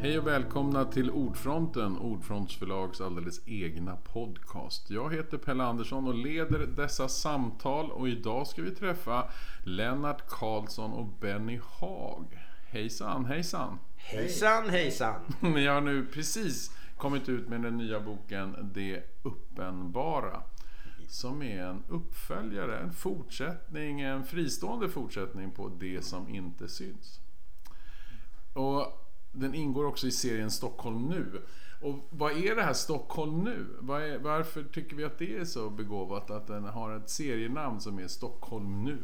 Hej och välkomna till Ordfronten, Ordfronts förlags alldeles egna podcast. Jag heter Pelle Andersson och leder dessa samtal och idag ska vi träffa Lennart Karlsson och Benny Haag. Hejsan, hejsan! Hejsan hejsan! Ni har nu precis kommit ut med den nya boken Det uppenbara. Som är en uppföljare, en fortsättning, en fristående fortsättning på Det som inte syns. Och den ingår också i serien Stockholm nu. Och vad är det här Stockholm nu? Var är, varför tycker vi att det är så begåvat att den har ett serienamn som är Stockholm nu?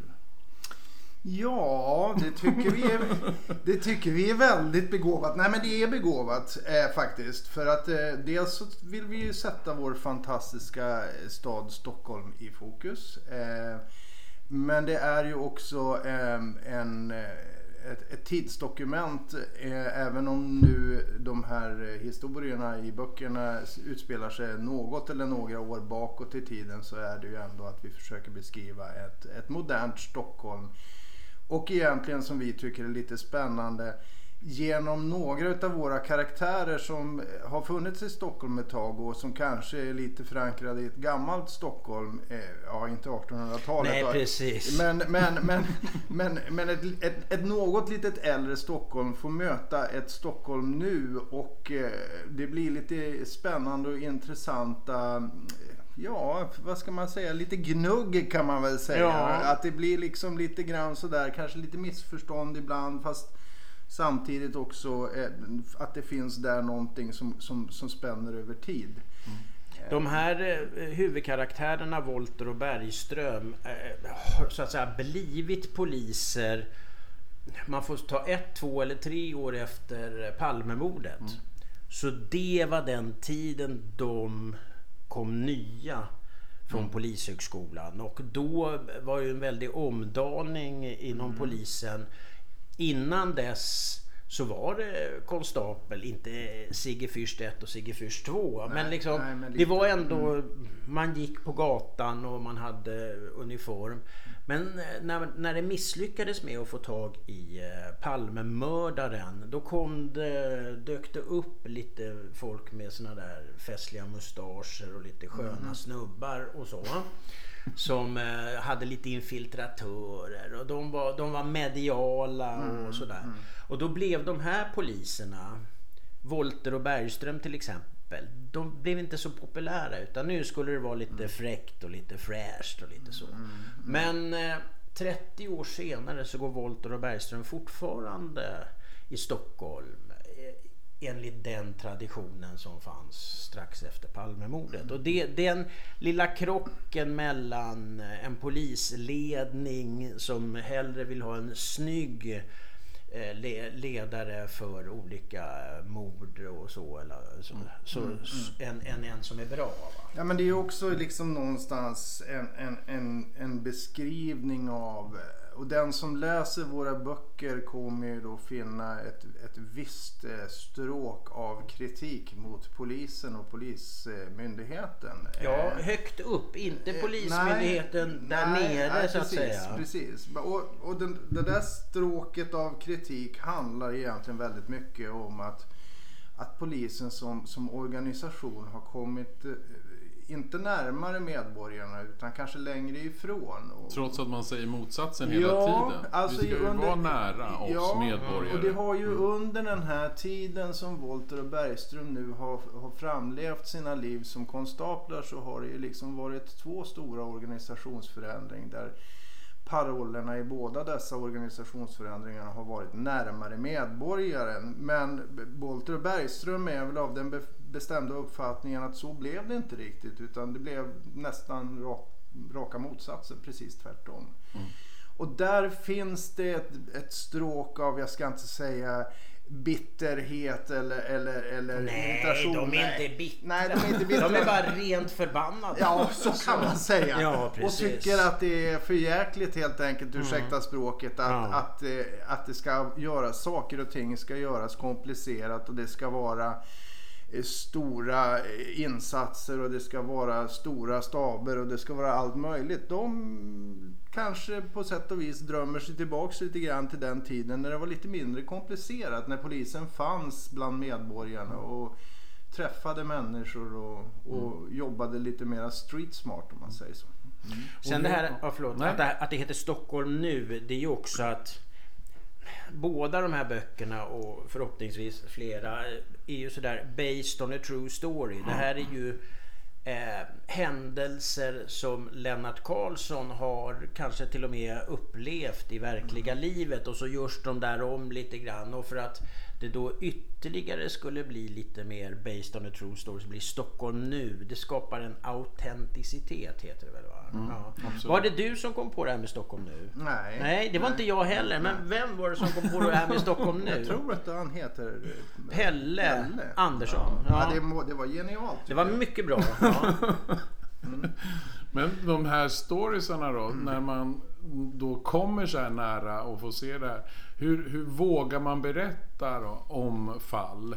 Ja, det tycker vi är, det tycker vi är väldigt begåvat. Nej men det är begåvat eh, faktiskt. För att eh, dels så vill vi ju sätta vår fantastiska stad Stockholm i fokus. Eh, men det är ju också eh, en eh, ett, ett tidsdokument. Eh, även om nu de här eh, historierna i böckerna utspelar sig något eller några år bakåt i tiden så är det ju ändå att vi försöker beskriva ett, ett modernt Stockholm. Och egentligen som vi tycker är lite spännande genom några av våra karaktärer som har funnits i Stockholm ett tag och som kanske är lite förankrade i ett gammalt Stockholm. Eh, ja, inte 1800-talet. Nej, precis. Men, men, men, men, men ett, ett, ett, något litet äldre Stockholm får möta ett Stockholm nu och eh, det blir lite spännande och intressanta Ja, vad ska man säga? Lite gnugg kan man väl säga. Ja. Att det blir liksom lite grann sådär, kanske lite missförstånd ibland. Fast Samtidigt också eh, att det finns där någonting som, som, som spänner över tid. Mm. De här eh, huvudkaraktärerna Volter och Bergström eh, har så att säga blivit poliser. Man får ta ett, två eller tre år efter Palmemordet. Mm. Så det var den tiden de kom nya från mm. Polishögskolan och då var ju en väldig omdaning inom mm. polisen Innan dess så var det konstapel, inte Sigge Fürst 1 och Sigge Fürst 2. men liksom, nej, men det var ändå, mm. man gick på gatan och man hade uniform. Men eh, när, när det misslyckades med att få tag i eh, Palmemördaren då kom det, dök det upp lite folk med såna där festliga mustascher och lite sköna mm. snubbar och så som eh, hade lite infiltratörer och de var, de var mediala och mm, sådär. Mm. Och då blev de här poliserna, Volter och Bergström till exempel, de blev inte så populära utan nu skulle det vara lite mm. fräckt och lite fräscht och lite så. Mm, mm. Men eh, 30 år senare så går Volter och Bergström fortfarande i Stockholm enligt den traditionen som fanns strax efter Palmemordet. Och det, den lilla krocken mellan en polisledning som hellre vill ha en snygg eh, ledare för olika mord och så. Eller så, mm. så mm. mm. En, en, en som är bra. Va? Ja men det är också liksom någonstans en, en, en, en beskrivning av och den som läser våra böcker kommer ju då finna ett, ett visst eh, stråk av kritik mot polisen och polismyndigheten. Ja, eh, högt upp, inte eh, polismyndigheten nej, där nej, nere nej, så precis, att säga. Precis, och, och den, det där stråket av kritik handlar egentligen väldigt mycket om att att polisen som, som organisation har kommit inte närmare medborgarna utan kanske längre ifrån. Trots att man säger motsatsen hela ja, tiden. Alltså Vi ska ju under, vara nära oss ja, medborgare. Och det har ju mm. under den här tiden som Volter och Bergström nu har, har framlevt sina liv som konstaplar så har det ju liksom varit två stora organisationsförändringar där parollerna i båda dessa organisationsförändringar har varit närmare medborgaren. Men Bolter och Bergström är väl av den bestämda uppfattningen att så blev det inte riktigt utan det blev nästan rak, raka motsatsen, precis tvärtom. Mm. Och där finns det ett, ett stråk av, jag ska inte säga bitterhet eller, eller, eller Nej, irritation. de är inte bittra. Nej, de är inte bittra. De är bara rent förbannade. Ja, så kan man säga. Ja, och tycker att det är för jäkligt helt enkelt, mm. ursäkta språket, att, ja. att, eh, att det ska göras, saker och ting ska göras komplicerat och det ska vara stora eh, insatser och det ska vara stora staber och det ska vara allt möjligt. De kanske på sätt och vis drömmer sig tillbaks lite grann till den tiden när det var lite mindre komplicerat. När polisen fanns bland medborgarna och träffade människor och, och Mm. jobbade lite mer street smart om man säger så. Sen det här, ja, förlåt, att, det, här- att det heter Stockholm nu, det är ju också att båda de här böckerna och förhoppningsvis flera är ju sådär based on a true story. Det här är ju eh, händelser som Lennart Karlsson har kanske till och med upplevt i verkliga livet och så görs de där om lite grann och för att det då ytterligare skulle bli lite mer based on a true story så blir Stockholm nu. Det skapar en autenticitet heter det väl va? ja. absolut. Var det du som kom på det här med Stockholm nu? Nej. Nej, det var inte jag heller. Men vem var det som kom på det här med Stockholm nu? Jag tror att han heter eh, Pelle, Andersson. Ja, Ja. det, må, det var genialt. Det var mycket bra. Ja. Men de här storiesarna då, Mm. när man då kommer så här nära och får se det här. Hur, hur vågar man berätta då om fall?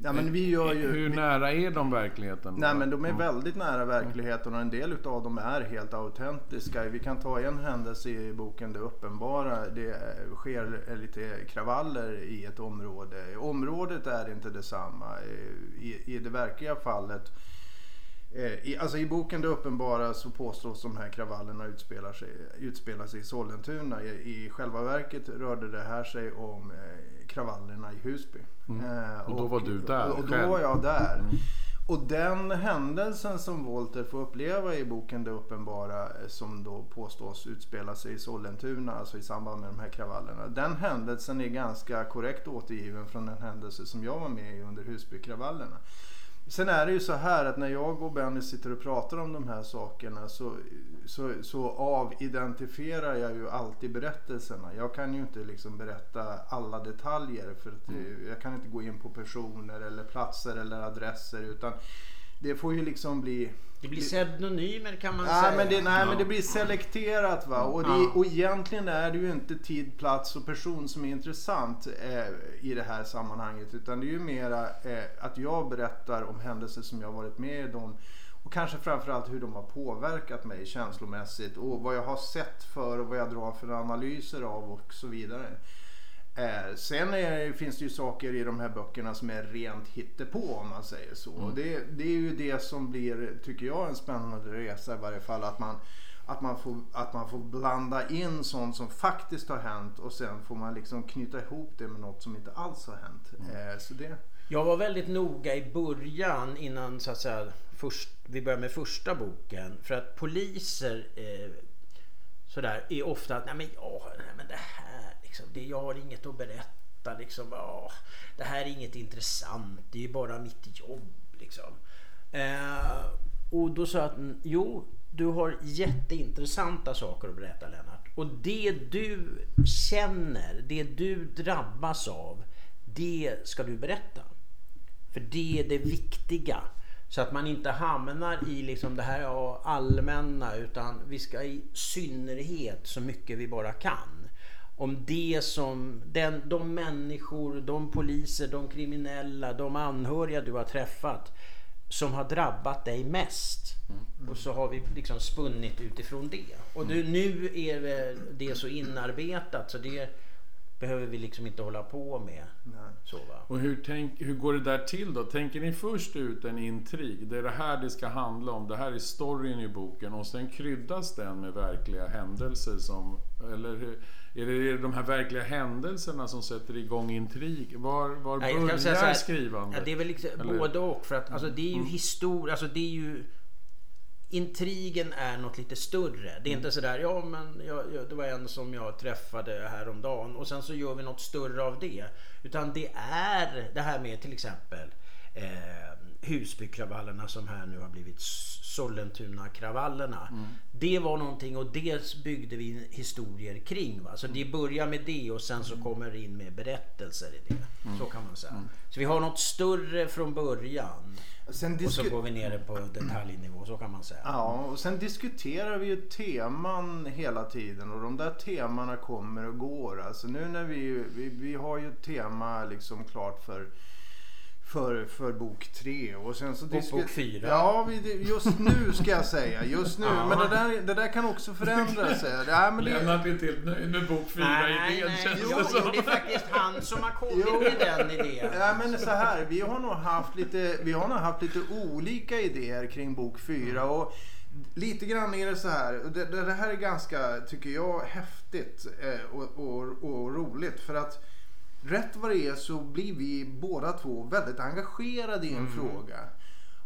Ja, men vi gör ju, Hur vi, nära är de verkligen? då? nej, men de är väldigt nära verkligheten och en del utav dem är helt autentiska. Vi kan ta en händelse i boken Det uppenbara. Det sker lite kravaller i ett område. Området är inte detsamma. I, i det verkliga fallet I, alltså I boken Det uppenbara så påstås de här kravallerna utspelar sig, utspelar sig i Sollentuna. I, I själva verket rörde det här sig om eh, kravallerna i Husby. Eh, Och då var du där Och, och då själv. var jag där. Och den händelsen som Walter får uppleva i boken Det uppenbara eh, som då påstås utspela sig i Sollentuna, alltså i samband med de här kravallerna. Den händelsen är ganska korrekt återgiven från den händelse som jag var med i under Husbykravallerna. Sen är det ju så här att när jag och Benny sitter och pratar om de här sakerna så, så, så avidentifierar jag ju alltid berättelserna. Jag kan ju inte liksom berätta alla detaljer för att det- jag kan inte gå in på personer eller platser eller adresser utan det får ju liksom bli Det blir pseudonymer kan man Nej säga. men, det, nej Ja. men det blir selekterat va. Och, det, Ja. och egentligen är det ju inte tid, plats och person som är intressant eh, i det här sammanhanget. Utan det är ju mera eh, att jag berättar om händelser som jag varit med om. Och kanske framförallt hur de har påverkat mig känslomässigt. Och vad jag har sett för och vad jag drar för analyser av och så vidare. Eh, sen är, finns det ju saker i de här böckerna som är rent hittepå om man säger så. Och det, det är ju det som blir, tycker jag, en spännande resa i varje fall. Att man, att, man får, att man får blanda in sånt som faktiskt har hänt och sen får man liksom knyta ihop det med något som inte alls har hänt. Eh, så det, Jag var väldigt noga i början innan så att säga, först, vi började med första boken. För att poliser eh, sådär, är ofta att nej men, ja, nej men det här, liksom, det, jag har inget att berätta. Liksom, Åh, det här är inget intressant, det är bara mitt jobb. Liksom. Eh, och då sa jag att mm, jo, du har jätteintressanta saker att berätta Lennart. Och det du känner, det du drabbas av, det ska du berätta. För det är det viktiga. Så att man inte hamnar i liksom det här allmänna utan vi ska i synnerhet så mycket vi bara kan. Om det som den, de människor, de poliser, de kriminella, de anhöriga du har träffat som har drabbat dig mest. Och så har vi liksom spunnit utifrån det. Och du, nu är det- det så inarbetat så det behöver vi liksom inte hålla på med. nej. Så, va? Och hur, tänk, hur går det där till då? Tänker ni först ut en intrig? Det är det här det ska handla om. Det här är storyn i boken och sen kryddas den med verkliga händelser som... Eller hur, är det de här verkliga händelserna som sätter igång intrig? Var, var Nej, börjar här, skrivandet? Ja, det är väl liksom Eller- både och. För att alltså, det är ju historia, alltså det är ju... Intrigen är något lite större. Det är inte sådär, ja men jag, jag, det var en som jag träffade häromdagen och sen så gör vi något större av det. Utan det är det här med till exempel eh, Husbykravallerna som här nu har blivit Sollentuna-kravallerna. Det var någonting och det byggde vi historier kring. Va? Så det börjar med det och sen så kommer det in med berättelser i det. Så kan man säga. Så vi har något större från början. Sen Och så disku- går vi ner på detaljnivå, så kan man säga. Ja, och sen diskuterar vi ju teman hela tiden och de där temana kommer och går. Alltså nu när vi, vi, vi har ju ett tema liksom klart för, för, för bok tre. Och sen så Och bok fyra. Ja, just nu ska jag säga. Just nu. Ja. Men det där, det där kan också förändras. Ja, men det, Lennart är inte helt nöjd med bok fyra Nej, idén nej, känns jo, det jo, som. det är faktiskt han som har kommit Jo. med den idén. Ja men så här, vi har nog haft lite, vi har nog haft lite olika idéer kring bok 4 och lite grann är det så här, och det, det det här är ganska, tycker jag, häftigt eh, och, och, och roligt för att rätt vad det är så blir vi båda två väldigt engagerade i en fråga.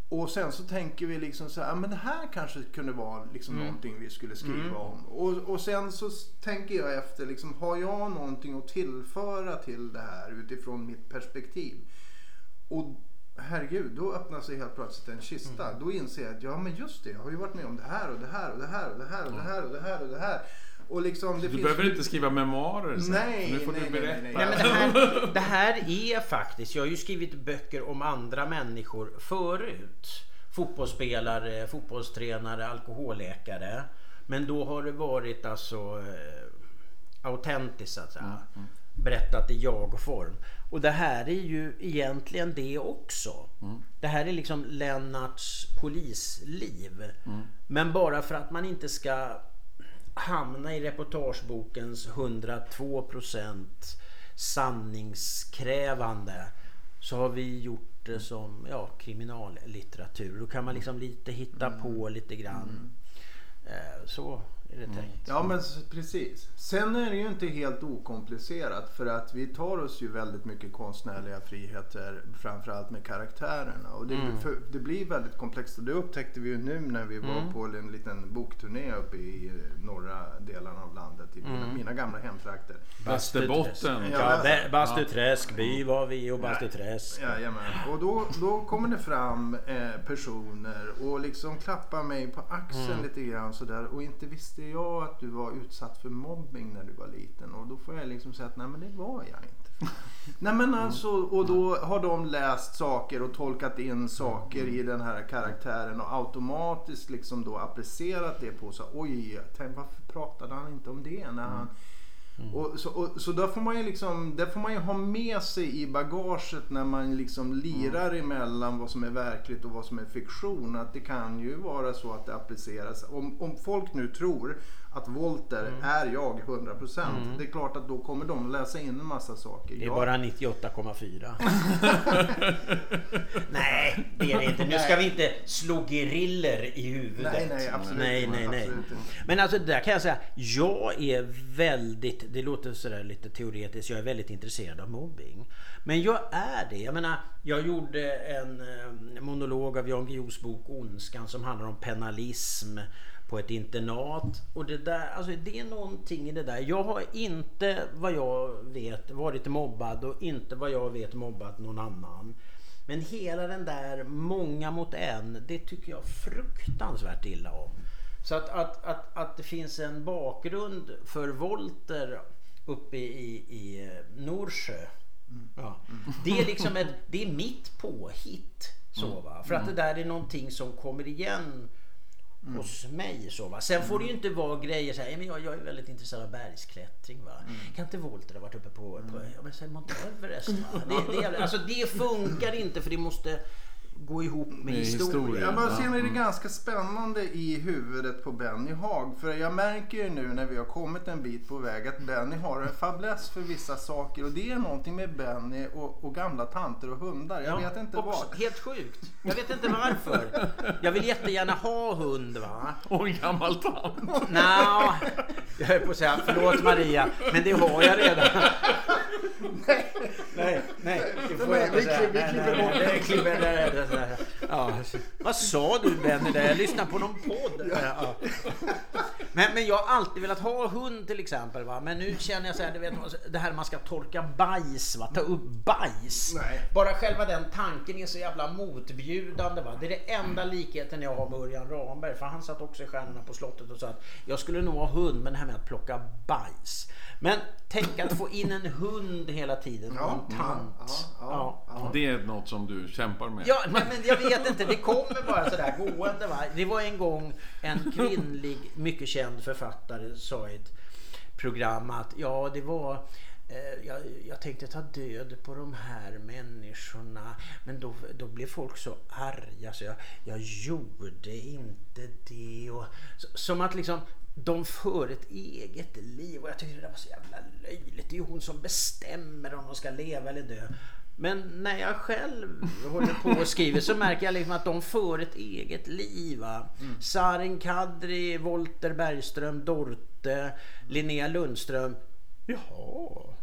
Och sen så tänker vi liksom så här, "Ja, men det här kanske kunde vara liksom någonting vi skulle skriva om. Och, och sen så tänker jag efter, liksom, har jag någonting att tillföra till det här utifrån mitt perspektiv? Och herregud, då öppnar sig helt plötsligt en kista. Då inser jag att ja men just det, jag har ju varit med om det här och det här och det här och det här och det här och det här och det här. Och liksom det Du finns... behöver inte skriva memoarer sen. Nej, Nu får nej, du nej, berätta. nej, Nej, men det, här, det här är faktiskt, jag har ju skrivit böcker om andra människor förut. Fotbollsspelare, fotbollstränare, alkoholläkare. Men då har det varit alltså eh, autentiskt så att säga. Berättat i jag-form. Och det här är ju egentligen det också. Det här är liksom Lennarts polisliv. Men bara för att man inte ska hamna i reportagebokens 102% sanningskrävande så har vi gjort det som ja, kriminallitteratur. Då kan man liksom lite hitta på lite grann. Eh, Så är det tänkt. Ja men precis. Sen är det ju inte helt okomplicerat för att vi tar oss ju väldigt mycket konstnärliga friheter framförallt med karaktärerna. Och det, för, det blir väldigt komplext och det upptäckte vi ju nu när vi var på en liten bokturné uppe i norra delarna av landet i mina, mina gamla hemtrakter. Västerbotten. Ja. Ja, Bä- Bastuträskby var vi och Bastuträsk. Jajamän. Och då, då kommer det fram eh, personer och liksom klappar mig på axeln lite grann sådär. Och inte visste jag att du var utsatt för mobbing när du var liten. Och då får jag liksom säga att nej men det var jag inte. nej men alltså, och då har de läst saker och tolkat in saker i den här karaktären och automatiskt liksom då applicerat det på så oj, tänk, varför pratade han inte om det när han och, så, och, så där får man ju liksom, där får man ju ha med sig i bagaget när man liksom lirar emellan vad som är verkligt och vad som är fiktion. Att det kan ju vara så att det appliceras. Om, om folk nu tror att Volter är jag 100% det är klart att då kommer de läsa in en massa saker. Det är Jag- bara 98,4. nej, det är det inte. Nu ska vi inte slå geriller i huvudet. Nej, nej, absolut nej, nej, nej. Absolut inte. Men alltså där kan jag säga. Jag är väldigt, det låter sådär lite teoretiskt, jag är väldigt intresserad av mobbing. Men jag är det. Jag menar, jag gjorde en eh, monolog av Jan Guillous bok Ondskan som handlar om penalism på ett internat. Och det där, alltså det är någonting i det där. Jag har inte vad jag vet varit mobbad och inte vad jag vet mobbat någon annan. Men hela den där många mot en, det tycker jag fruktansvärt illa om. Så att, att, att, att det finns en bakgrund för Volter uppe i, i Norsjö. Ja. Det är liksom ett, det är mitt påhitt. Så, va? För att det där är någonting som kommer igen hos mig. Så, va? Sen får det ju inte vara grejer så här, "Ja, men jag, jag är väldigt intresserad av bergsklättring. Va? Kan inte Volter ha varit uppe på, på ja, men Mount Everest? Va? Det, det, alltså, det funkar inte för det måste gå ihop med Med historien. historien. Ja, men Ja. sen är det ganska spännande i huvudet på Benny Haag. För jag märker ju nu när vi har kommit en bit på väg att Benny har en fäbless för vissa saker. Och det är någonting med Benny och, och gamla tanter och hundar. Jag vet inte vad. Helt sjukt. Jag vet inte varför. Jag vill jättegärna ha hund va. Och en gammal tant. Nå, jag höll på att säga förlåt Maria, men det har jag redan. Nej, nej, det får jag inte Vi säga. klipper- vi Nej, klipper nej, bort nej, det klipper- det- Ja. Vad sa du Benny där? Jag lyssnade på någon podd. Ja. Men, men jag har alltid velat ha hund till exempel. Va? Men nu känner jag så här, du vet, det här man ska torka bajs, va? ta upp bajs. Nej. Bara själva den tanken är så jävla motbjudande. Va? Det är det enda likheten jag har med Örjan Ramberg. För han satt också i Stjärnorna på slottet och sa att jag skulle nog ha hund, men det här med att plocka bajs. Men tänk att få in en hund hela tiden och Ja, en tant. ja, ja, ja. Det är något som du kämpar med. Ja, nej, men jag vet inte. Det kommer bara sådär gående. Va? Det var en gång en kvinnlig, mycket känd känd författare sa i ett program att ja, det var eh, jag, jag tänkte ta död på de här människorna. Men då, då blev folk så arga så jag, jag gjorde inte det. Och, som att liksom de för ett eget liv och jag tyckte det var så jävla löjligt. Det är ju hon som bestämmer om de ska leva eller dö. Men när jag själv håller på och skriver så märker jag liksom att de för ett eget liv. Va? Mm. Sarin Kadri, Volter Bergström, Dorte, Linnea Lundström. Jaha,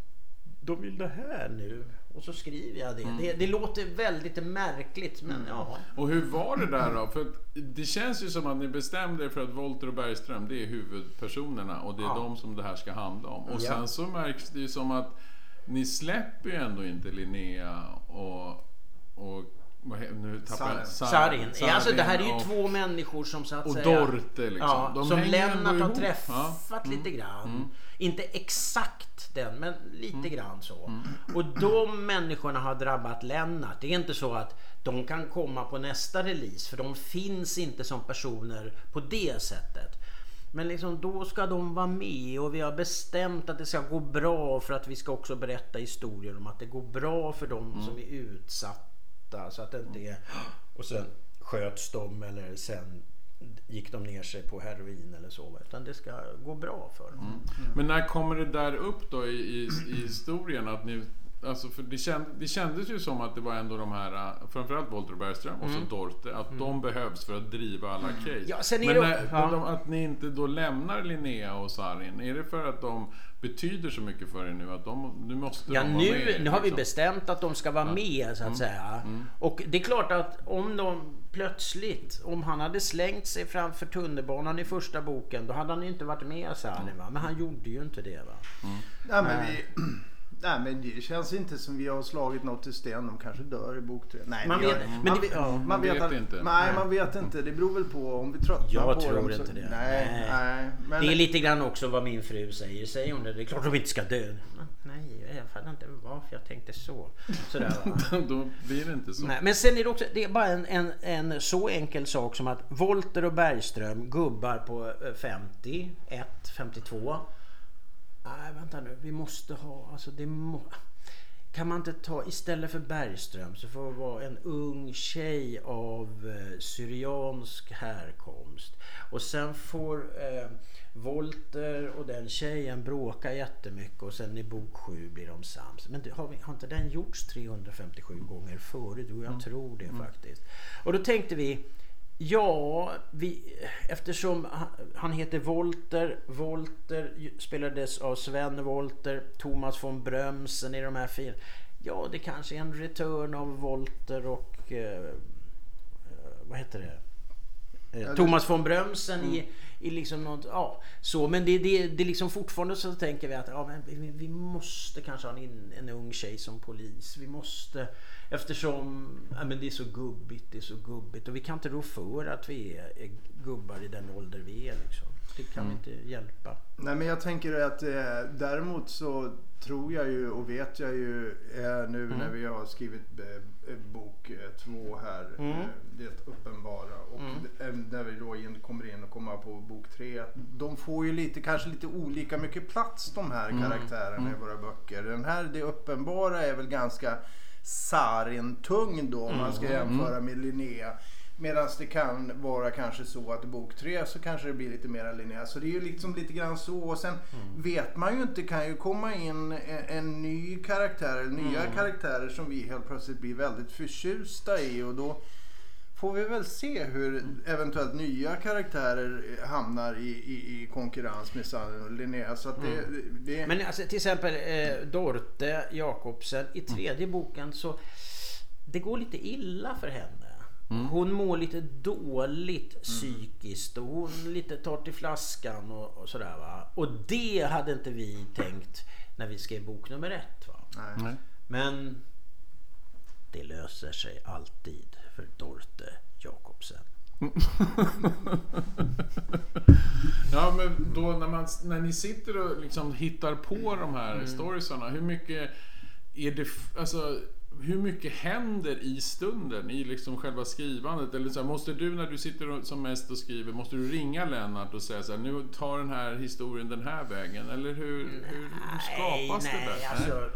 de vill det här nu. Och så skriver jag det. Mm. Det, det, låter väldigt märkligt men ja. Och hur var det där då? För det känns ju som att ni bestämde er för att Volter och Bergström det är huvudpersonerna och det är ja. de som det här ska handla om. Och ja. sen så märks det ju som att ni släpper ju ändå inte Linnea och, och nu tappar jag Sarin. Sarin. Alltså det här är ju och, två människor som så att och säga... Och Dorte liksom. Ja, som Lennart har träffat ja. mm. lite grann. Mm. Inte exakt den, men lite mm. grann så. Mm. Och de människorna har drabbat Lennart. Det är inte så att de kan komma på nästa release, för de finns inte som personer på det sättet. Men liksom då ska de vara med och vi har bestämt att det ska gå bra för att vi ska också berätta historier om att det går bra för dem mm. som är utsatta. Så att det inte är... Och sen sköts de eller sen gick de ner sig på heroin eller så. Utan det ska gå bra för dem. Mm. Men när kommer det där upp då i, i, i historien? Att ni Alltså för det, känd, det kändes ju som att det var ändå de här, äh, framförallt Walter Bergström och mm. så Dorte, att mm. de behövs för att driva alla mm. case. Ja, Men när, ja. de, att ni inte då lämnar Linnea och Sarin, är det för att de betyder så mycket för er nu att de, nu måste ja, de nu, vara med? Ja, nu har vi liksom? bestämt att de ska vara ja. med så att mm. säga. Mm. Och det är klart att om de plötsligt, om han hade slängt sig framför tunnelbanan i första boken, då hade han ju inte varit med Sarin. Va? Men han gjorde ju inte det. Va? Mm. Ja, men vi Nej men det känns inte som vi har slagit något i sten. De kanske dör i bok tre. Nej, man vet, men man, det, ja, man, man vet, vet inte. Nej, nej, man vet inte. Det beror väl på om vi tröttnar jag på. Jag tror inte det. Nej, nej. Men, det är lite grann också vad min fru säger. Säger hon det? Det är klart de inte ska dö. Nej, jag fattar inte varför jag tänkte så. Sådär, Då blir det inte så. Nej, men sen är det också, det är bara en, en, en så enkel sak som att Volter och Bergström, gubbar på 50, 1, 52. Nej, vänta nu. Vi måste ha, alltså det må, kan man inte ta, istället för Bergström så får det vara en ung tjej av eh, syriansk härkomst. Och sen får eh, Volter och den tjejen bråka jättemycket och sen i bok 7 blir de sams. Men det, har, vi, har, inte den gjorts 357 gånger förut? Jo, jag mm. tror det mm. faktiskt. Och då tänkte vi Ja, vi, eftersom han heter Volter. Volter spelades av Sven Volter, Thomas von Brömsen i de här fyra. Ja, det kanske är en return av Volter och eh, eh vad heter det? Eh, Thomas von Brömsen mm. i, i liksom något, ja, så. Men det, det, det är liksom fortfarande så tänker vi att ja, men vi, vi måste kanske ha en, en ung tjej som polis. Vi måste Eftersom ja, men det är så gubbigt, det är så gubbigt och vi kan inte rå för att vi är, är gubbar i den ålder vi är. Liksom. Det kan mm. inte hjälpa. Nej men jag tänker att eh, däremot så tror jag ju och vet jag ju eh, nu mm. när vi har skrivit eh, bok eh, två här, mm. Eh, det uppenbara och mm. när vi då in, kommer in och kommer på bok tre. De får ju lite, kanske lite olika mycket plats de här mm. karaktärerna i mm. våra böcker. Den här, det uppenbara är väl ganska Sarin-tung då om man ska mm. jämföra med Linnea. Medan det kan vara kanske så att i bok tre så kanske det blir lite mer Linnea. Så det är ju liksom lite grann så. Och sen mm. vet man ju inte, kan ju komma in en, en ny karaktär eller nya mm. karaktärer som vi helt plötsligt blir väldigt förtjusta i. Och då får vi väl se hur eventuellt nya karaktärer hamnar i, i, i konkurrens med Sandra och Linnea. Så det, mm. det... Men alltså, till exempel eh, Dorte Jakobsen i tredje mm. boken så det går lite illa för henne. Mm. Hon mår lite dåligt mm. psykiskt och hon lite tar till flaskan och, och, sådär va. Och det hade inte vi tänkt när vi skrev bok nummer ett. Va? Nej. Men det löser sig alltid för Dorte Jakobsen. ja men då när, man, när ni sitter och liksom hittar på de här mm. storiesarna, hur mycket är det, alltså hur mycket händer i stunden, i liksom själva skrivandet? Eller så här, måste du när du sitter som mest och skriver, måste du ringa Lennart och säga så här, nu tar den här historien den här vägen? Eller hur, hur, hur skapas nej, det där? Alltså,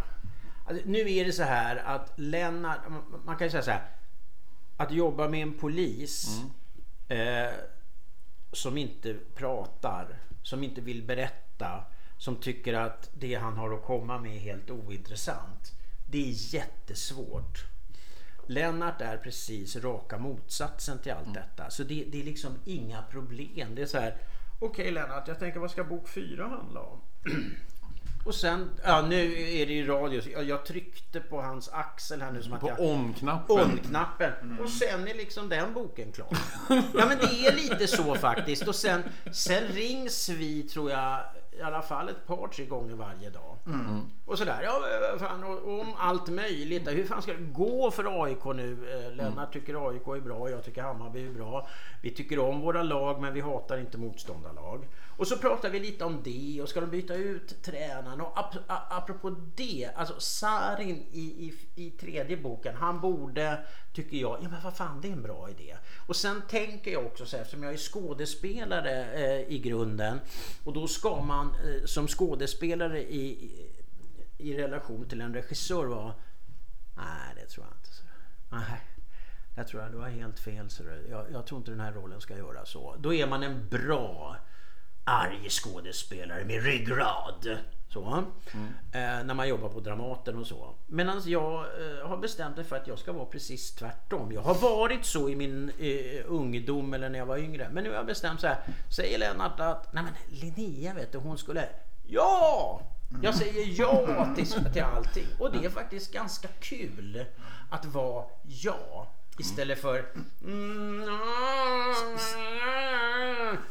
alltså, nu är det så här att Lennart, man kan ju säga så här. Att jobba med en polis Mm. eh, som inte pratar, som inte vill berätta, som tycker att det han har att komma med är helt ointressant. Det är jättesvårt. Lennart är precis raka motsatsen till allt detta. Så det, det är liksom inga problem. Det är så här. Okej Lennart, jag tänker vad ska bok 4 handla om? Och sen, ja nu är det ju radio. Jag, jag tryckte på hans axel här nu som att På on-knappen. On-knappen. Och sen är liksom den boken klar. Ja men det är lite så faktiskt. Och sen, sen rings vi tror jag i alla fall ett par tre gånger varje dag. Och sådär. Ja, fan, och, och om allt möjligt. Hur fan ska det gå för AIK nu? Eh, Lennart tycker AIK är bra. Jag tycker Hammarby är bra. Vi tycker om våra lag men vi hatar inte motståndarlag. Och så pratar vi lite om det och ska de byta ut tränaren och ap apropå det, alltså Sarin i, i, i tredje boken, han borde, tycker jag, ja men vad fan det är en bra idé. Och sen tänker jag också så här, eftersom jag är skådespelare eh, i grunden och då ska man eh, som skådespelare i, i, i relation till en regissör vara, nej det tror jag inte. Så. Nej. Jag tror att du har helt fel. Så jag, jag tror inte den här rollen ska göra så. Då är man en bra arg skådespelare med ryggrad. Så. Eh, när man jobbar på Dramaten och så. Medan jag eh, har bestämt mig för att jag ska vara precis tvärtom. Jag har varit så i min eh, ungdom eller när jag var yngre. Men nu har jag bestämt så här. Säger Lennart att nej men Linnea vet du hon skulle Ja! Jag säger ja till, till allting. Och det är faktiskt ganska kul att vara ja. Istället för mm,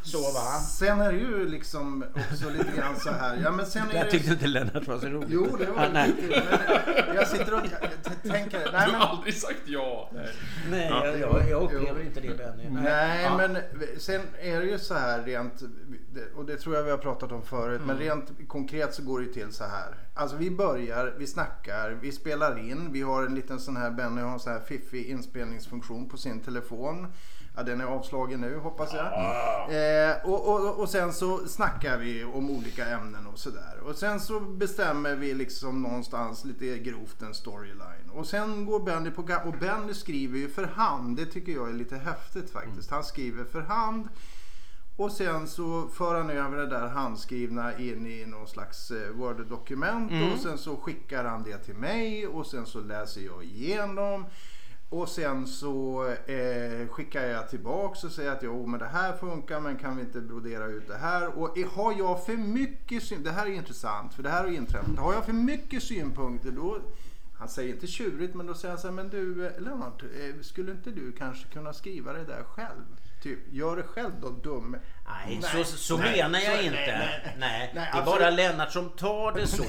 så va. Sen är det ju liksom också lite grann så här. Ja, men sen är Jag det... tyckte inte Lennart var så roligt. Jo, det var Ah, nej. lite. Men jag sitter och tänker... Nej, Du har men, aldrig sagt ja. Nej. Nej, jag, jag, jag upplever inte det Benny. nej, Ja. men sen är det ju så här rent... Och det tror jag vi har pratat om förut. Men rent konkret så går det ju till så här. Alltså vi börjar, vi snackar, vi spelar in. Vi har en liten sån här, Benny har en sån här fiffig inspelningsfunktion på sin telefon. Ja, den är avslagen nu hoppas jag. Eh, och, och, och sen så snackar vi om olika ämnen och sådär. Och sen så bestämmer vi liksom någonstans lite grovt en storyline. Och sen går Benny på och Benny skriver ju för hand. Det tycker jag är lite häftigt faktiskt. Han skriver för hand. Och sen så för han över det där handskrivna in i någon slags eh, Word-dokument och sen så skickar han det till mig och sen så läser jag igenom. Och sen så eh, skickar jag tillbaks och säger att jo men det här funkar men kan vi inte brodera ut det här. Och har jag för mycket syn- det här är intressant för det här har inträffat. Har jag för mycket synpunkter då han säger inte tjurigt men då säger han så här, men du eh, Lennart, eh, skulle inte du kanske kunna skriva det där själv? Typ, gör det själv då dum. Nej, Nej, så, så nej, menar jag så- inte. nej, Nej, det är absolut. bara Lennart som tar det så.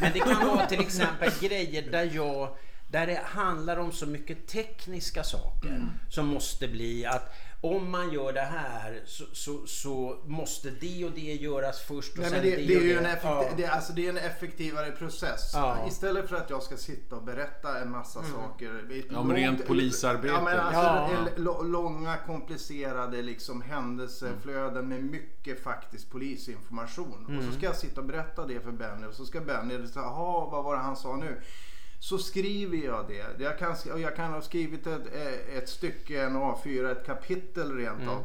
Men det kan vara till exempel grejer där jag där det handlar om så mycket tekniska saker Mm. som måste bli att om man gör det här så, så, så måste det och det göras först och Nej, sen det, det, det är och ju det. en, effekti- Ja. det, alltså, det är en effektivare process. Ja. Istället för att jag ska sitta och berätta en massa Mm. saker. ett Ja, men rent polisarbete. Ja, men alltså, Ja. långa komplicerade liksom, händelseflöden med mycket faktisk polisinformation. Och Mm. så ska jag sitta och berätta det för Benny och så ska Benny säga, jaha vad var det han sa nu? Så skriver jag det. Jag kan, jag kan ha skrivit ett, eh, ett stycke, en A4, ett kapitel rent av.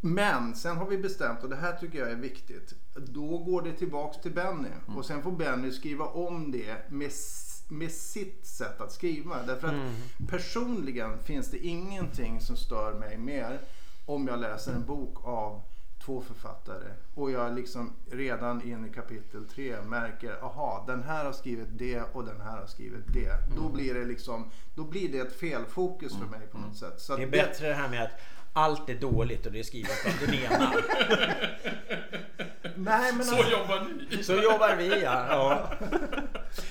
Men sen har vi bestämt, och det här tycker jag är viktigt. Då går det tillbaks till Benny. Och sen får Benny skriva om det med, med sitt sätt att skriva. Därför att personligen finns det ingenting som stör mig mer om jag läser en bok av två författare och jag liksom redan in i kapitel tre märker aha den här har skrivit det och den här har skrivit det. Då blir det liksom då blir det ett felfokus för mig på något sätt. Så Det är att bättre det här med att allt är dåligt och det är skrivet av den ena. Nej, men Så alltså, jobbar ni. Så jobbar vi ja. ja.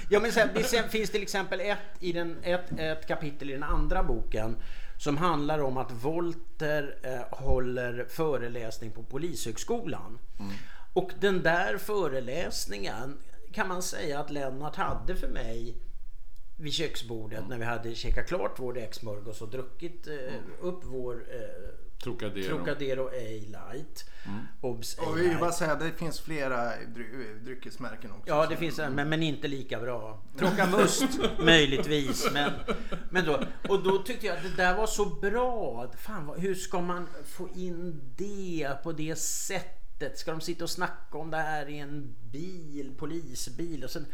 ja men sen, det sen finns till exempel ett, i den, ett, ett kapitel i den andra boken som handlar om att Volter eh, håller föreläsning på Polishögskolan. Och den där föreläsningen kan man säga att Lennart hade för mig vid köksbordet när vi hade käkat klart vår räksmörgås och druckit eh, upp vår eh, Trocadero. Trocadero A-Light. Obs! Och vi bara säga det finns flera dry- dryckesmärken också. Ja, det finns en, men, men inte lika bra. Trocamust möjligtvis. Men, men då, och då tyckte jag att det där var så bra. Fan, hur ska man få in det på det sättet? Ska de sitta och snacka om det här i en bil, polisbil? Och sen,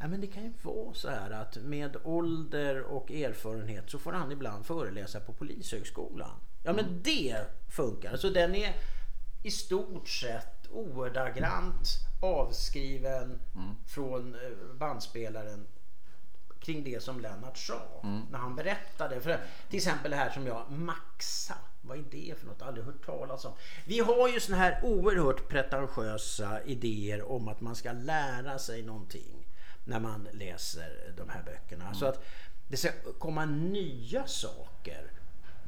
ja, men det kan ju vara så här att med ålder och erfarenhet så får han ibland föreläsa på Polishögskolan. Ja, men det funkar. Så den är i stort sett ordagrant avskriven från eh, bandspelaren kring det som Lennart sa när han berättade. För, till exempel det här som jag, Maxa. Vad är det för något? Aldrig hört talas om. Vi har ju såna här oerhört pretentiösa idéer om att man ska lära sig någonting när man läser de här böckerna. Så att det ska komma nya saker.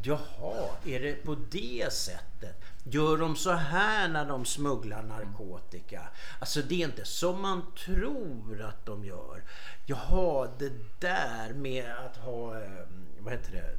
Jaha, är det på det sättet? Gör de så här när de smugglar narkotika? Alltså det är inte som man tror att de gör. Jaha, det där med att ha, eh, vad heter det?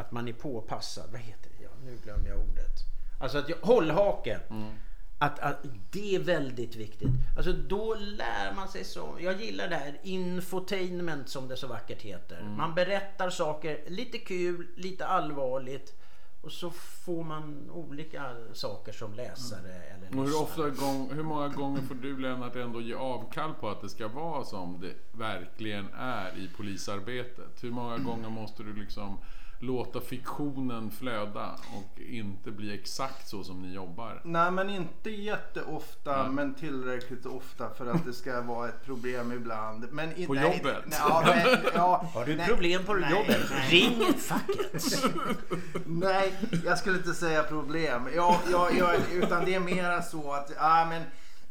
Att man är påpassad. Vad heter det? Ja, nu glömmer jag ordet. Alltså att jag, hållhake. Mm. Att, att det är väldigt viktigt. Alltså då lär man sig så. Jag gillar det här infotainment som det så vackert heter. Man berättar saker lite kul, lite allvarligt. Och så får man olika saker som läsare eller Och hur, ofta gång, hur många gånger får du Lennart ändå ge avkall på att det ska vara som det verkligen är i polisarbetet? Hur många gånger måste du liksom låta fiktionen flöda och inte bli exakt så som ni jobbar? Nej men inte jätteofta Nej. men tillräckligt ofta för att det ska vara ett problem ibland. Men i, På nej, jobbet? Nej, ja, men, ja, Har du nej, problem på nej, jobbet? nej. Ring facket. Nej, jag skulle inte säga problem. Ja, ja, ja, utan det är mera så att, ja men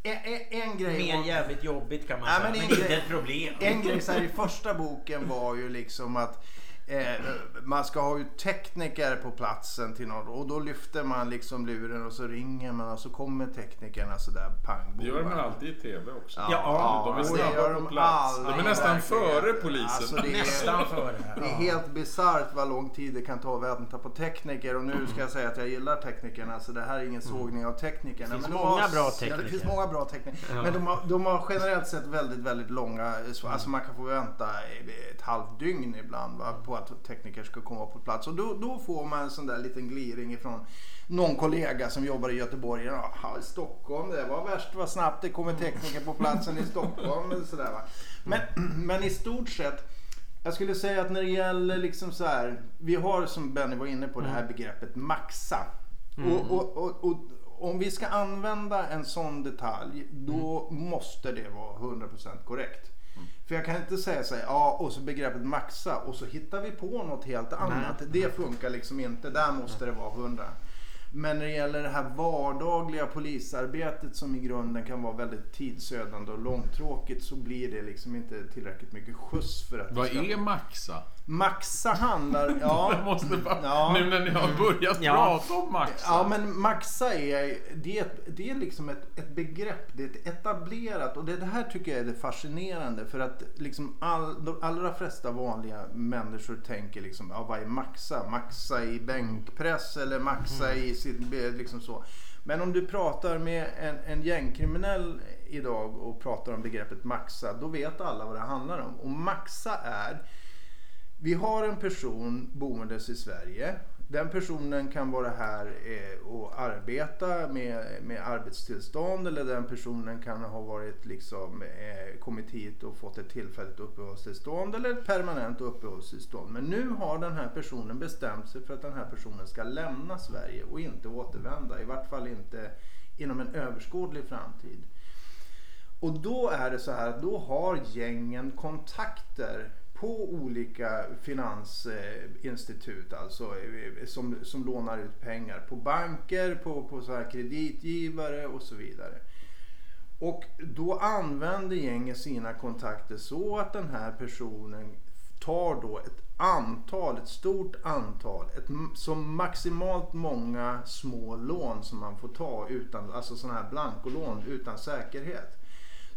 en, en, en grej. Mer jävligt jobbigt kan man Ja, säga. men Men, en inte grej- ett problem. En grej så här, i första boken var ju liksom att eh, man ska ha ju tekniker på platsen till någon och då lyfter man liksom luren och så ringer man och så kommer teknikerna sådär pang Det gör va. alltid i TV också. Ja, de är det snabba gör på de plats. De är nästan verkligen. före polisen. Alltså, det är- Nästan före. Det är Ja. helt bisarrt vad lång tid det kan ta att vänta på tekniker och nu ska jag säga att jag gillar teknikerna så det här är ingen sågning av teknikerna. Det finns Men många har, bra Ja, det tekniker. finns många bra tekniker. Ja. Men de har, de har generellt sett väldigt, väldigt långa, så- Mm. alltså man kan få vänta ett halvt dygn ibland va, på att tekniker ska komma på plats. Och då, då får man en sån där liten gliring ifrån någon kollega som jobbar i Göteborg. Ja, i Stockholm, det var värst vad snabbt det kommer tekniker på platsen i Stockholm. och Sådär, va. Men, men i stort sett jag skulle säga att när det gäller liksom så här. Vi har som Benny var inne på det här begreppet maxa. Och, och, och, och om vi ska använda en sån detalj då måste det vara 100% korrekt. För jag kan inte säga så här, ja och så begreppet maxa och så hittar vi på något helt annat. Det funkar liksom inte. Där måste det vara 100. Men när det gäller det här vardagliga polisarbetet som i grunden kan vara väldigt tidsödande och långtråkigt så blir det liksom inte tillräckligt mycket skjuts för att Vad ska... är Maxa? Maxa handlar... Ja, Jag måste bara, Ja. Nu när ni har börjat Ja. prata om Maxa. Ja men maxa är, det är, ett- det är liksom ett, ett begrepp, det är ett etablerat och det, det här tycker jag är det fascinerande för att liksom all, de allra flesta vanliga människor tänker liksom, ja vad är maxa? Maxa i bänkpress eller maxa i sitt, liksom så. Men om du pratar med en, en gängkriminell idag och pratar om begreppet maxa, då vet alla vad det handlar om. Och maxa är vi har en person boendes i Sverige. Den personen kan vara här eh, och arbeta med, med arbetstillstånd eller den personen kan ha varit liksom, eh, kommit hit och fått ett tillfälligt uppehållstillstånd eller ett permanent uppehållstillstånd. Men nu har den här personen bestämt sig för att den här personen ska lämna Sverige och inte återvända. I vart fall inte inom en överskådlig framtid. Och då är det så här att då har gängen kontakter på olika finansinstitut alltså eh, som, som lånar ut pengar på banker, på, på så här kreditgivare och så vidare. Och då använder gänget sina kontakter så att den här personen tar då ett antal, ett stort antal, ett, som maximalt många små lån som man får ta utan, alltså sådana här blankolån utan säkerhet.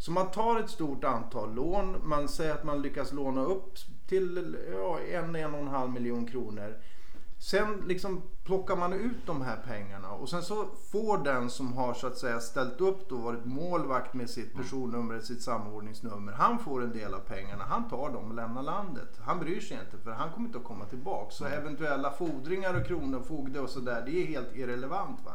Så man tar ett stort antal lån. Man säger att man lyckas låna upp till ja, en, en och en halv miljon kronor. Sen liksom plockar man ut de här pengarna och sen så får den som har så att säga ställt upp då varit målvakt med sitt personnummer, sitt samordningsnummer. Han får en del av pengarna. Han tar dem och lämnar landet. Han bryr sig inte för han kommer inte att komma tillbaka. Så eventuella fordringar och kronofogde och sådär det är helt irrelevant. Va?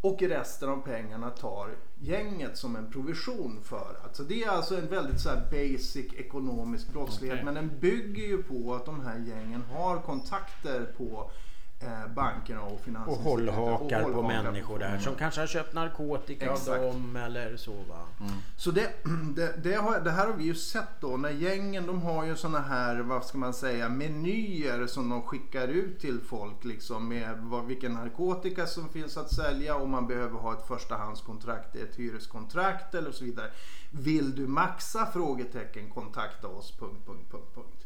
Och resten av pengarna tar gänget som en provision för. Alltså det är alltså en väldigt så basic ekonomisk brottslighet. Okej. Men den bygger ju på att de här gängen har kontakter på bankerna och Och finansinstituten. hållhakar och på hållhakar människor på- där som kanske har köpt narkotika Exakt. av dem eller så va. Så det, det, det, har, det här har vi ju sett då när gängen de har ju såna här, vad ska man säga, menyer som de skickar ut till folk liksom med vad, vilken narkotika som finns att sälja om man behöver ha ett förstahandskontrakt, ett hyreskontrakt eller så vidare. Vill du maxa? Frågetecken, kontakta oss. Punkt, punkt, punkt, punkt.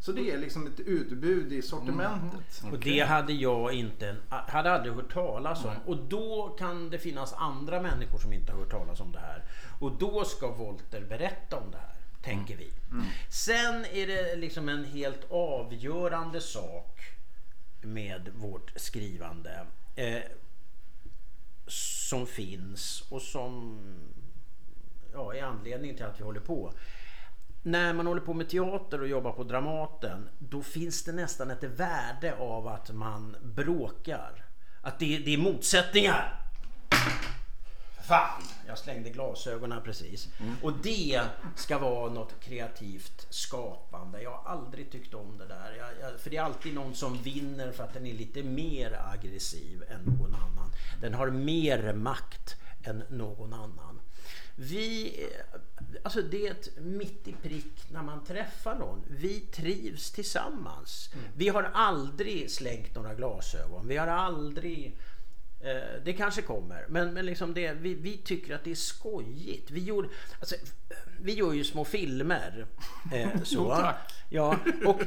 Så det är liksom ett utbud i sortimentet. Och det hade jag inte, hade aldrig hört talas om. Och då kan det finnas andra människor som inte har hört talas om det här. Och då ska Volter berätta om det här, tänker vi. Sen är det liksom en helt avgörande sak med vårt skrivande. Eh, som finns och som ja, är anledningen till att vi håller på. När man håller på med teater och jobbar på Dramaten då finns det nästan ett värde av att man bråkar. Att det, det är motsättningar. Fan! Jag slängde glasögonen precis. Och det ska vara något kreativt skapande. Jag har aldrig tyckt om det där. Jag, jag, för det är alltid någon som vinner för att den är lite mer aggressiv än någon annan. Den har mer makt än någon annan. Vi, alltså det är ett mitt i prick när man träffar någon. Vi trivs tillsammans. Vi har aldrig slängt några glasögon. Vi har aldrig Eh, det kanske kommer, men, men liksom det, vi, vi tycker att det är skojigt. Vi, gjorde, alltså, vi gör ju små filmer. Eh, så. Jo, tack. Ja, och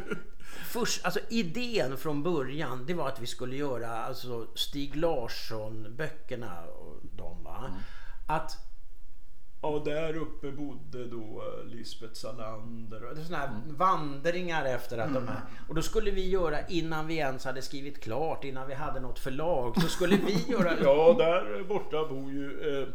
först, alltså, idén från början det var att vi skulle göra alltså, Stig Larsson-böckerna. De, va? Att Ja, där uppe bodde då eh, Lisbeth Salander. Och det är såna här vandringar efter att de här. Och då skulle vi göra innan vi ens hade skrivit klart, innan vi hade något förlag. Så skulle vi göra, ja där borta bor ju eh,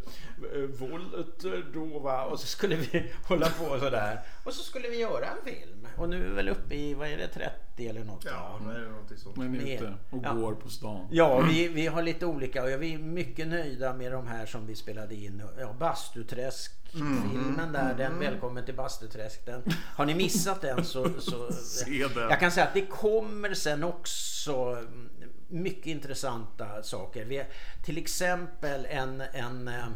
eh, Volter då va. Och så skulle vi hålla på sådär. Och så skulle vi göra en film. Och nu är vi väl uppe i, vad är det, 30 eller något? Ja, det är någonting sånt. Men ute och Ja. går på stan. Ja, vi, vi har lite olika och vi är mycket nöjda med de här som vi spelade in. Ja, Bastuträsk-filmen där, den Välkommen till Bastuträsk. Den, har ni missat den så... så Se den. Jag kan säga att det kommer sen också mm, mycket intressanta saker. Vi, till exempel en, en, eh,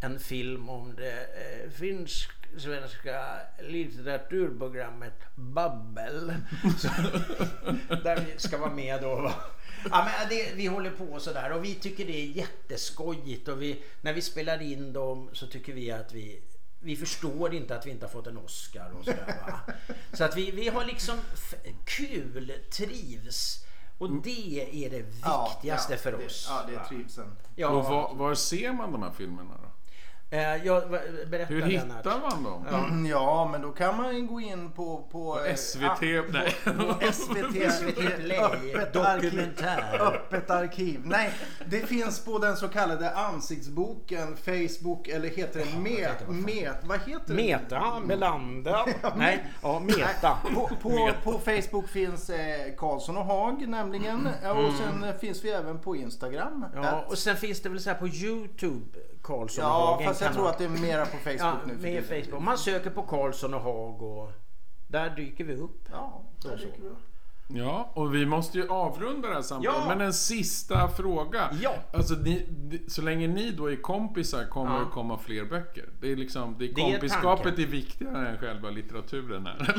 en film om det eh, finsk-svenska litteraturprogrammet Babbel. Där vi ska vara med då. va. Ja, men det, vi håller på sådär och vi tycker det är jätteskojigt och vi, när vi spelar in dem så tycker vi att vi vi förstår inte att vi inte har fått en Oscar och sådär va. Så att vi, vi har liksom f- kul, trivs och det är det viktigaste ja, för det, oss. Ja, det är trivseln. Ja, Och var, var ser man de här filmerna då? Eh, jag, va- berätta Hur Lennart. hittar man dem? Mm, Ja, men då kan man ju gå in på... På, eh, SVT? ah, Nej. på SVT, SVT Play, öppet, arkiv, dokumentär. öppet arkiv. Nej, det finns på den så kallade ansiktsboken, Facebook eller heter det Met? Met vad heter det? Meta, Melander. Nej, ja, Meta. På, på, på Facebook finns eh, Karlsson och Haag nämligen. Ja, Och sen eh, finns vi även på Instagram. Ja, Att- och sen finns det väl så här på Youtube, Karlsson och ja Haag. en fast jag tror att det är mera på Facebook Ja, nu. tiden. Facebook. Man söker på Karlsson och Haag och där dyker vi upp. Ja, där dyker vi upp. Ja, och vi måste ju avrunda det här samtalet. Ja. Men en sista fråga. Ja. Alltså, ni, så länge ni då är kompisar kommer Ja. det komma fler böcker. Det är liksom, det är Det är kompiskapet tanken. är viktigare än själva litteraturen här.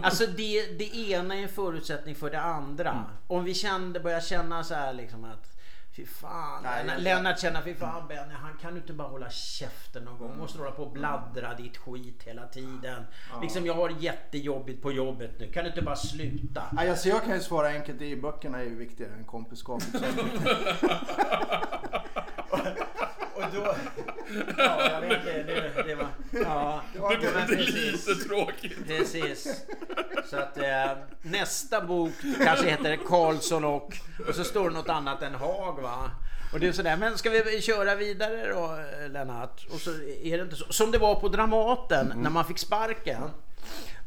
Alltså det, det ena är en förutsättning för det andra. Mm. Om vi kände, börjar känna så här liksom att Fy fan. Nej, Lennart- Lennart känner, fy fan Benny, han kan ju inte bara hålla käften någon Mm. gång. Måste hålla på och bladdra ditt skit hela tiden. Liksom jag har jättejobbigt på jobbet nu. Kan du inte bara sluta? Nej, alltså jag kan ju svara enkelt, det är böckerna är ju viktigare än kompiskapet. Och då, ja, jag vet inte. Det, det var... Ja, Det blev precis. lite tråkigt. Precis. Så att eh, nästa bok kanske heter Karlsson och... Och så står det något annat än Haag va? Och det är sådär, men ska vi köra vidare då Lennart? Och så är det inte så. Som det var på Dramaten när man fick sparken.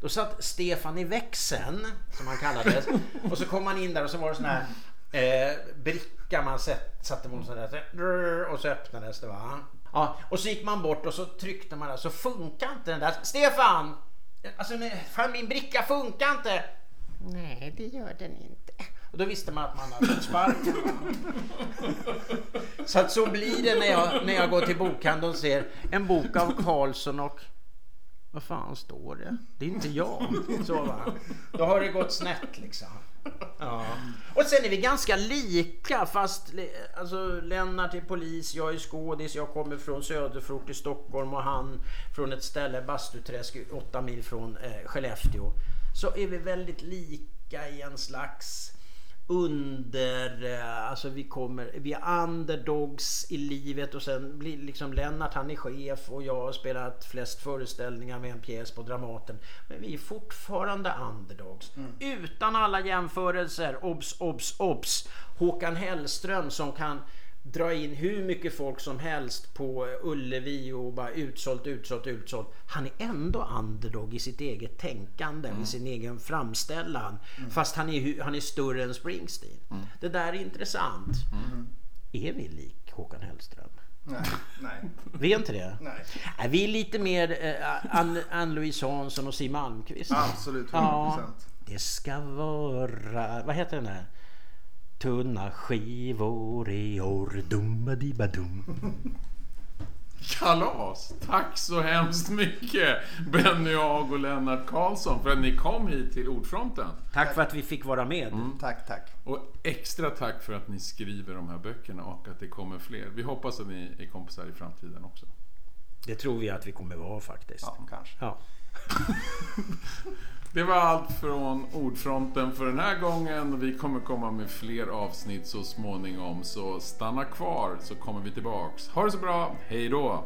Då satt Stefan i växeln, som han kallades. Och så kom man in där och så var det sån här eh, bricka man satte mot sån där. Och så öppnades det va. Ja, och så gick man bort och så tryckte man där så funkar inte den där. Stefan! Alltså fan min bricka funkar inte. Nej, det gör den inte. Och då visste man att man hade fått sparken. Så att så blir det när jag, när jag går till bokhandeln och ser en bok av Karlsson och vad fan står det? Det är inte jag. Så va? Då har det gått snett liksom. Ja. Och sen är vi ganska lika fast alltså, Lennart är polis, jag är skådis, jag kommer från söderfort i Stockholm och han från ett ställe, Bastuträsk, åtta mil från eh, Skellefteå. Så är vi väldigt lika i en slags under, eh, alltså vi kommer, vi är underdogs i livet och sen blir liksom Lennart han är chef och jag har spelat flest föreställningar med en pjäs på Dramaten. Men vi är fortfarande underdogs. Utan alla jämförelser, obs, obs, obs. Håkan Hellström som kan dra in hur mycket folk som helst på Ullevi och bara utsålt, utsålt, utsålt. Han är ändå underdog i sitt eget tänkande, i sin egen framställan. Fast han är, han är större än Springsteen. Det där är intressant. Är vi lik Håkan Hellström? Nej, nej, Vi är inte det? nej. Nej, vi är lite mer eh, Ann- Ann-Louise Hansson och Siw Malmkvist. Absolut, 100%. Ja, det ska vara... Vad heter den där? Tunna skivor i år, dumma-dibba-dum. Kalas! Tack så hemskt mycket Benny Jag och Lennart Karlsson för att ni kom hit till Ordfronten. Tack för att vi fick vara med. Tack, tack. Och extra tack för att ni skriver de här böckerna och att det kommer fler. Vi hoppas att ni är kompisar i framtiden också. Det tror vi att vi kommer vara faktiskt. Ja, kanske. Ja. Det var allt från Ordfronten för den här gången. Vi kommer komma med fler avsnitt så småningom. Så stanna kvar så kommer vi tillbaks. Ha det så bra. Hej då!